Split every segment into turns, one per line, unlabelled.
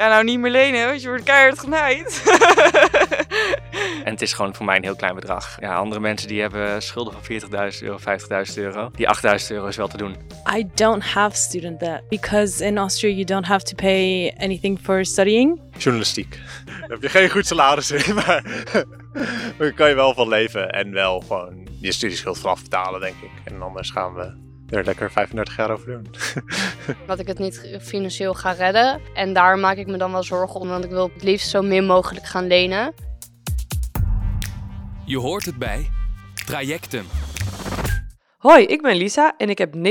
Ja, nou niet meer lenen, want je wordt keihard genaaid.
En het is gewoon voor mij een heel klein bedrag. Ja, andere mensen die hebben schulden van 40.000 euro, 50.000 euro. Die 8.000 euro is wel te doen.
I don't have student debt because in Austria you don't have to pay anything for studying.
Journalistiek. Daar heb je geen goed salaris in, maar daar kan je wel van leven. En wel gewoon je studieschuld vanaf betalen, denk ik. En anders gaan we er lekker 35 jaar over doen.
Dat ik het niet financieel ga redden. En daar maak ik me dan wel zorgen om, want ik wil het liefst zo min mogelijk gaan lenen.
Je hoort het bij Trajectum.
Hoi, ik ben Lisa en ik heb 19.303,04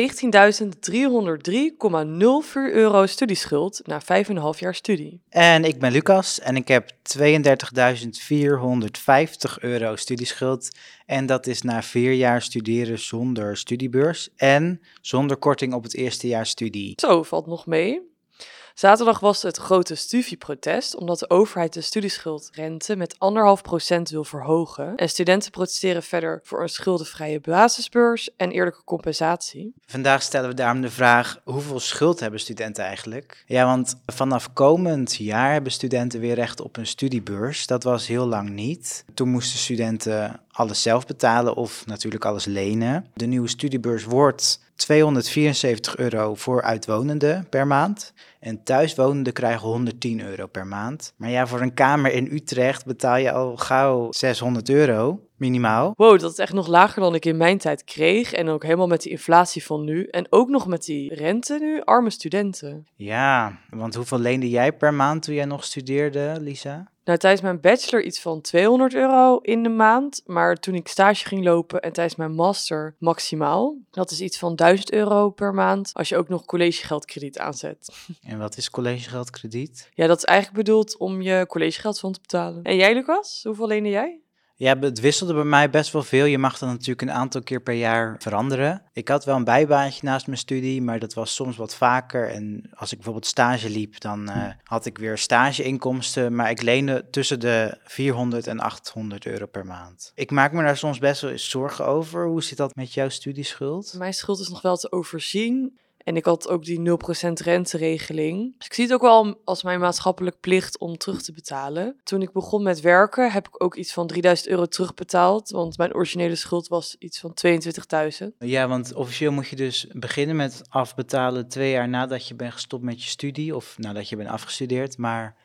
euro studieschuld na 5,5 jaar studie.
En ik ben Lucas en ik heb 32.450 euro studieschuld. En dat is na vier jaar studeren zonder studiebeurs en zonder korting op het eerste jaar studie.
Zo, valt nog mee. Zaterdag was het grote studieprotest omdat de overheid de studieschuldrente met 1,5% wil verhogen. En studenten protesteren verder voor een schuldenvrije basisbeurs en eerlijke compensatie.
Vandaag stellen we daarom de vraag: hoeveel schuld hebben studenten eigenlijk? Ja, want vanaf komend jaar hebben studenten weer recht op een studiebeurs. Dat was heel lang niet. Toen moesten studenten alles zelf betalen of natuurlijk alles lenen. De nieuwe studiebeurs wordt 274 euro voor uitwonenden per maand. En thuiswonenden krijgen 110 euro per maand. Maar ja, voor een kamer in Utrecht betaal je al gauw 600 euro, minimaal.
Wow, dat is echt nog lager dan ik in mijn tijd kreeg. En ook helemaal met die inflatie van nu. En ook nog met die rente nu, arme studenten.
Ja, want hoeveel leende jij per maand toen jij nog studeerde, Lisa?
Nou, tijdens mijn bachelor iets van 200 euro in de maand. Maar toen ik stage ging lopen en tijdens mijn master maximaal. Dat is iets van 1000 euro per maand als je ook nog collegegeldkrediet aanzet.
En wat is collegegeldkrediet?
Ja, dat is eigenlijk bedoeld om je collegegeld van te betalen. En jij, Lucas? Hoeveel leende jij?
Ja, het wisselde bij mij best wel veel. Je mag dat natuurlijk een aantal keer per jaar veranderen. Ik had wel een bijbaantje naast mijn studie, maar dat was soms wat vaker. En als ik bijvoorbeeld stage liep, dan uh, had ik weer stageinkomsten. Maar ik leende tussen de 400 en 800 euro per maand. Ik maak me daar soms best wel eens zorgen over. Hoe zit dat met jouw studieschuld?
Mijn schuld is nog wel te overzien. En ik had ook die 0% renteregeling. Dus ik zie het ook wel als mijn maatschappelijk plicht om terug te betalen. Toen ik begon met werken heb ik ook iets van 3000 euro terugbetaald. Want mijn originele schuld was iets van 22.000.
Ja, want officieel moet je dus beginnen met afbetalen twee jaar nadat je bent gestopt met je studie. Of nadat je bent afgestudeerd. Maar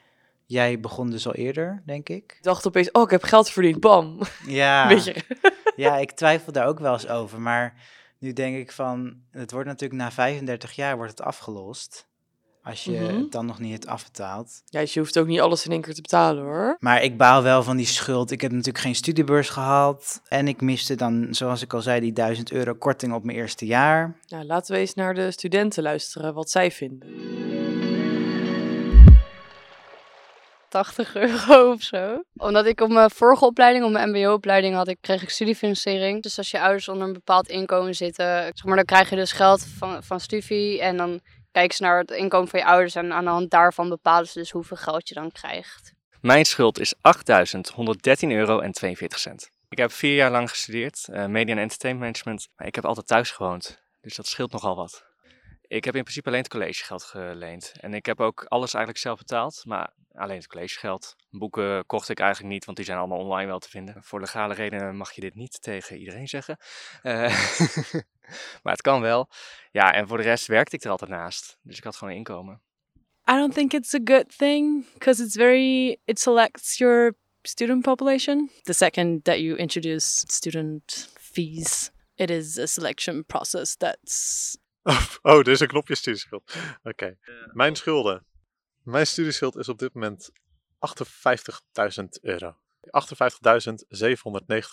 jij begon dus al eerder, denk ik.
Ik dacht opeens, oh, ik heb geld verdiend, bam.
Ja,
Weet je.
ja ik twijfel daar ook wel eens over. Maar nu denk ik van, het wordt natuurlijk na 35 jaar wordt het afgelost. Als je
Mhm.
het dan nog niet hebt afbetaald.
Ja, dus je hoeft ook niet alles in één keer te betalen hoor.
Maar ik baal wel van die schuld. Ik heb natuurlijk geen studiebeurs gehad. En ik miste dan, zoals ik al zei, die 1000 euro korting op mijn eerste jaar.
Nou, laten we eens naar de studenten luisteren wat zij vinden.
80 euro of zo. Omdat ik op mijn vorige opleiding, op mijn mbo-opleiding, had ik, kreeg ik studiefinanciering. Dus als je ouders onder een bepaald inkomen zitten, zeg maar, dan krijg je dus geld van, van studie. En dan kijken ze naar het inkomen van je ouders. En aan de hand daarvan bepalen ze dus hoeveel geld je dan krijgt.
Mijn schuld is 8.113 euro en 42 cent. Ik heb vier jaar lang gestudeerd, eh, media en entertainment management. Maar ik heb altijd thuis gewoond, dus dat scheelt nogal wat. Ik heb in principe alleen het collegegeld geleend. En ik heb ook alles eigenlijk zelf betaald, maar alleen het collegegeld. Boeken kocht ik eigenlijk niet, want die zijn allemaal online wel te vinden. Voor legale redenen mag je dit niet tegen iedereen zeggen. Eh, maar het kan wel. Ja, en voor de rest werkte ik er altijd naast. Dus ik had gewoon inkomen.
I don't think it's a good thing because it's very it selects your student population. The second that you introduce student fees, it is a selection process that's
Oh, is een knopje studieschuld. Oké. Mijn schulden. Mijn studieschuld is op dit moment 58.000 euro. 58.790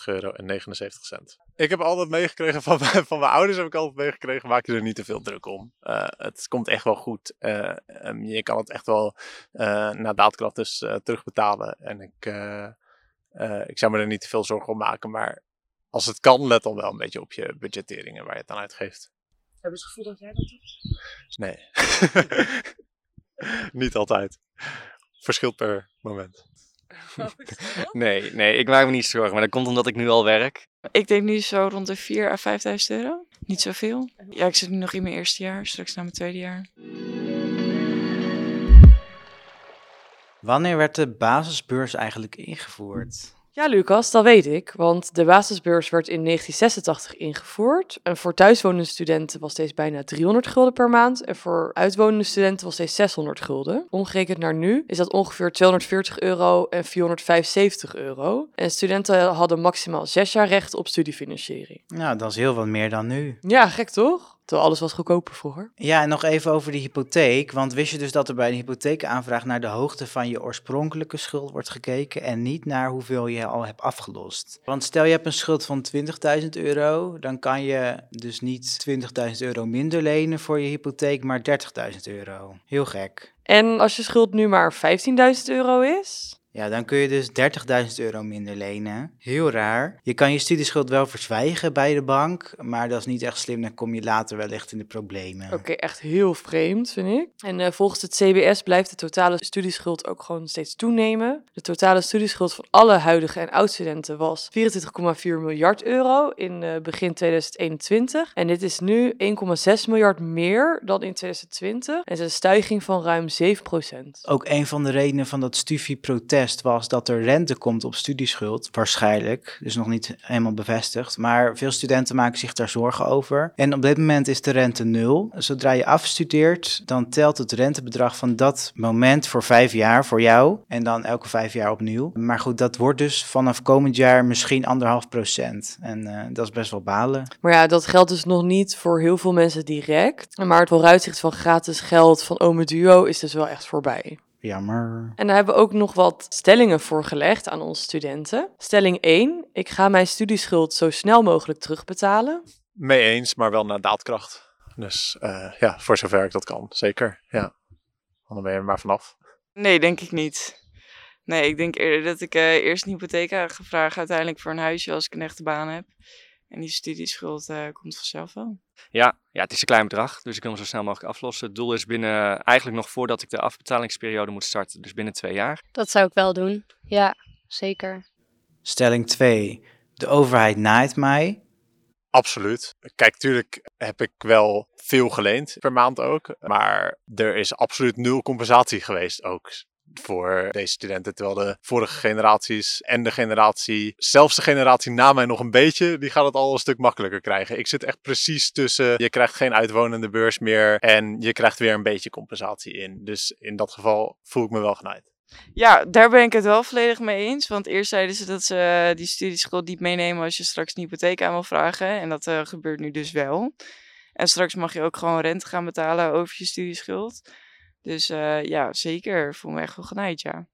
euro en 79 cent. Ik heb altijd meegekregen van mijn, van mijn ouders, heb ik altijd meegekregen, maak je er niet te veel druk om. Eh, het komt echt wel goed. Eh, ehm, je kan het echt wel eh na daadkracht dus terugbetalen. En ik, ik zou me er niet te veel zorgen om maken, maar als het kan, let dan wel een beetje op je budgetteringen waar je het aan uitgeeft.
Hebben ze het gevoel dat jij dat doet?
Nee. Niet altijd. Verschilt per moment.
Nee, nee, ik maak me niet zorgen. Maar dat komt omdat ik nu al werk.
Ik denk nu zo rond de 4 à 5.000 euro. Niet zoveel. Ja, ik zit nu nog in mijn eerste jaar, straks naar mijn tweede jaar.
Wanneer werd de basisbeurs eigenlijk ingevoerd?
Ja, Lucas, dat weet ik. Want de basisbeurs werd in 1986 ingevoerd. En voor thuiswonende studenten was deze bijna 300 gulden per maand. En voor uitwonende studenten was deze 600 gulden. Omgerekend naar nu is dat ongeveer 240 euro en 475 euro. En studenten hadden maximaal zes jaar recht op studiefinanciering.
Nou, dat is heel wat meer dan nu.
Ja, gek toch? Terwijl alles was goedkoper vroeger.
Ja, en nog even over de hypotheek. Want wist je dus dat er bij een hypotheekaanvraag naar de hoogte van je oorspronkelijke schuld wordt gekeken en niet naar hoeveel je al hebt afgelost? Want stel je hebt een schuld van 20.000 euro, dan kan je dus niet 20.000 euro minder lenen voor je hypotheek, maar 30.000 euro. Heel gek.
En als je schuld nu maar 15.000 euro is,
Ja, dan kun je dus 30.000 euro minder lenen. Heel raar. Je kan je studieschuld wel verzwijgen bij de bank, maar dat is niet echt slim. Dan kom je later wellicht in de problemen.
Oké, echt heel vreemd, vind ik. En eh, volgens het CBS blijft de totale studieschuld ook gewoon steeds toenemen. De totale studieschuld van alle huidige en oud-studenten was 24,4 miljard euro in eh, begin 2021. En dit is nu 1,6 miljard meer dan in 2020. En het is een stijging van ruim 7%
Ook een van de redenen van dat studieprotest was dat er rente komt op studieschuld. Waarschijnlijk, dus nog niet helemaal bevestigd. Maar veel studenten maken zich daar zorgen over. En op dit moment is de rente nul. Zodra je afstudeert, dan telt het rentebedrag van dat moment voor vijf jaar voor jou. En dan elke vijf jaar opnieuw. Maar goed, dat wordt dus vanaf komend jaar misschien anderhalf procent. En eh, dat is best wel balen.
Maar ja, dat geldt dus nog niet voor heel veel mensen direct. Maar het vooruitzicht van gratis geld van Ome Duo is dus wel echt voorbij.
Jammer.
En daar hebben we ook nog wat stellingen voorgelegd aan onze studenten. Stelling 1. Ik ga mijn studieschuld zo snel mogelijk terugbetalen.
Mee eens, maar wel naar daadkracht. Dus eh, ja, voor zover ik dat kan, zeker. Ja. Dan ben je er maar vanaf.
Nee, denk ik niet. Nee, ik denk eerder dat ik eh, eerst een hypotheek ga vragen uiteindelijk voor een huisje als ik een echte baan heb. En die studieschuld eh, komt vanzelf wel.
Ja, ja, het is een klein bedrag, dus ik wil hem zo snel mogelijk aflossen. Het doel is binnen, eigenlijk nog voordat ik de afbetalingsperiode moet starten, dus binnen twee jaar.
Dat zou ik wel doen. Ja, zeker.
Stelling 2. De overheid naait mij.
Absoluut. Kijk, tuurlijk heb ik wel veel geleend per maand ook. Maar er is absoluut nul compensatie geweest ook voor deze studenten. Terwijl de vorige generaties en de generatie, zelfs de generatie na mij nog een beetje, die gaat het al een stuk makkelijker krijgen. Ik zit echt precies tussen, je krijgt geen uitwonende beurs meer en je krijgt weer een beetje compensatie in. Dus in dat geval voel ik me wel genaaid.
Ja, daar ben ik het wel volledig mee eens. Want eerst zeiden ze dat ze eh, die studieschuld niet meenemen als je straks een hypotheek aan wil vragen. En dat eh, gebeurt nu dus wel. En straks mag je ook gewoon rente gaan betalen over je studieschuld. Dus eh, ja, zeker. Voel me echt wel genaaid, ja.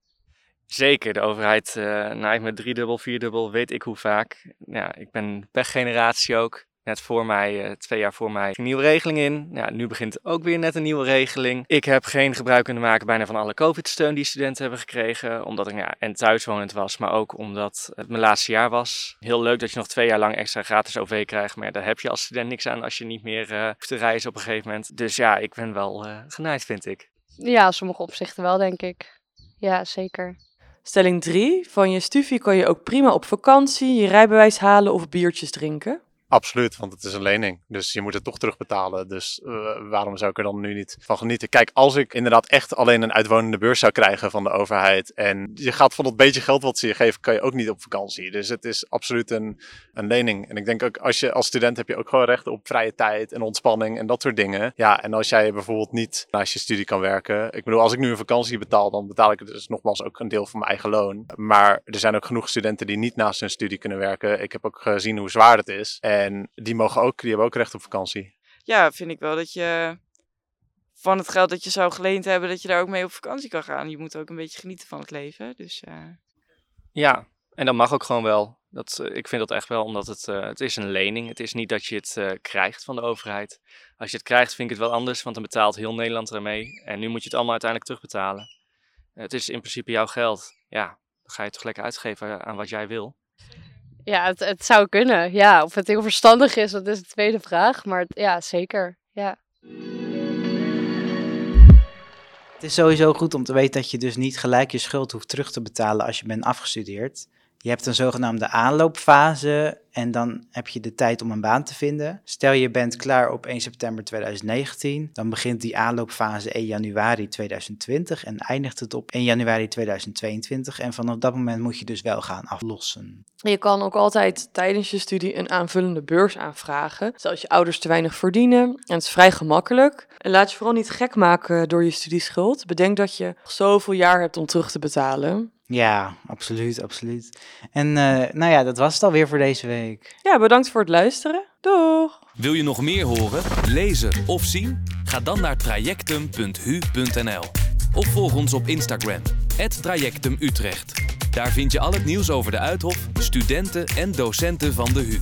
Zeker, de overheid uh, naait me driedubbel, vierdubbel, weet ik hoe vaak. Ja, ik ben pechgeneratie ook. Net voor mij, uh, twee jaar voor mij, een nieuwe regeling in. Ja, nu begint ook weer net een nieuwe regeling. Ik heb geen gebruik kunnen maken bijna van alle COVID-steun die studenten hebben gekregen. Omdat ik ja, en thuiswonend was, maar ook omdat het mijn laatste jaar was. Heel leuk dat je nog twee jaar lang extra gratis OV krijgt. Maar daar heb je als student niks aan als je niet meer uh, hoeft te reizen op een gegeven moment. Dus ja, ik ben wel genaaid, vind ik.
Ja, sommige opzichten wel, denk ik. Ja, zeker.
Stelling 3. Van je studie kan je ook prima op vakantie, je rijbewijs halen of biertjes drinken.
Absoluut, want het is een lening. Dus je moet het toch terugbetalen. Dus uh, waarom zou ik er dan nu niet van genieten? Kijk, als ik inderdaad echt alleen een uitwonende beurs zou krijgen van de overheid. En je gaat van dat beetje geld wat ze je geven, kan je ook niet op vakantie. Dus het is absoluut een, een lening. En ik denk ook, als je als student heb je ook gewoon recht op vrije tijd en ontspanning en dat soort dingen. Ja, en als jij bijvoorbeeld niet naast je studie kan werken. Ik bedoel, als ik nu een vakantie betaal, dan betaal ik dus nogmaals ook een deel van mijn eigen loon. Maar er zijn ook genoeg studenten die niet naast hun studie kunnen werken. Ik heb ook gezien hoe zwaar het is. Die mogen ook, die hebben ook recht op vakantie.
Ja, vind ik wel dat je van het geld dat je zou geleend hebben, dat je daar ook mee op vakantie kan gaan. Je moet ook een beetje genieten van het leven. Dus, uh...
Ja, en dat mag ook gewoon wel. Dat, uh, ik vind dat echt wel, omdat het, uh, het is een lening. Het is niet dat je het krijgt van de overheid. Als je het krijgt, vind ik het wel anders, want dan betaalt heel Nederland ermee. En nu moet je het allemaal uiteindelijk terugbetalen. Het is in principe jouw geld. Ja, dan ga je het toch lekker uitgeven aan wat jij wil.
Ja, het, het zou kunnen. Ja, of het heel verstandig is, dat is de tweede vraag. Maar ja, zeker. Ja.
Het is sowieso goed om te weten dat je dus niet gelijk je schuld hoeft terug te betalen als je bent afgestudeerd. Je hebt een zogenaamde aanloopfase en dan heb je de tijd om een baan te vinden. Stel je bent klaar op 1 september 2019, dan begint die aanloopfase 1 januari 2020 en eindigt het op 1 januari 2022. En vanaf dat moment moet je dus wel gaan aflossen.
Je kan ook altijd tijdens je studie een aanvullende beurs aanvragen. Dus als je ouders te weinig verdienen, en het is vrij gemakkelijk. En laat je vooral niet gek maken door je studieschuld. Bedenk dat je zoveel jaar hebt om terug te betalen.
Ja, absoluut, absoluut. En uh, nou ja, dat was het alweer voor deze week.
Ja, bedankt voor het luisteren. Doeg!
Wil je nog meer horen, lezen of zien? Ga dan naar trajectum.hu.nl of volg ons op Instagram, @trajectumutrecht. Daar vind je al het nieuws over de Uithof, studenten en docenten van de HU.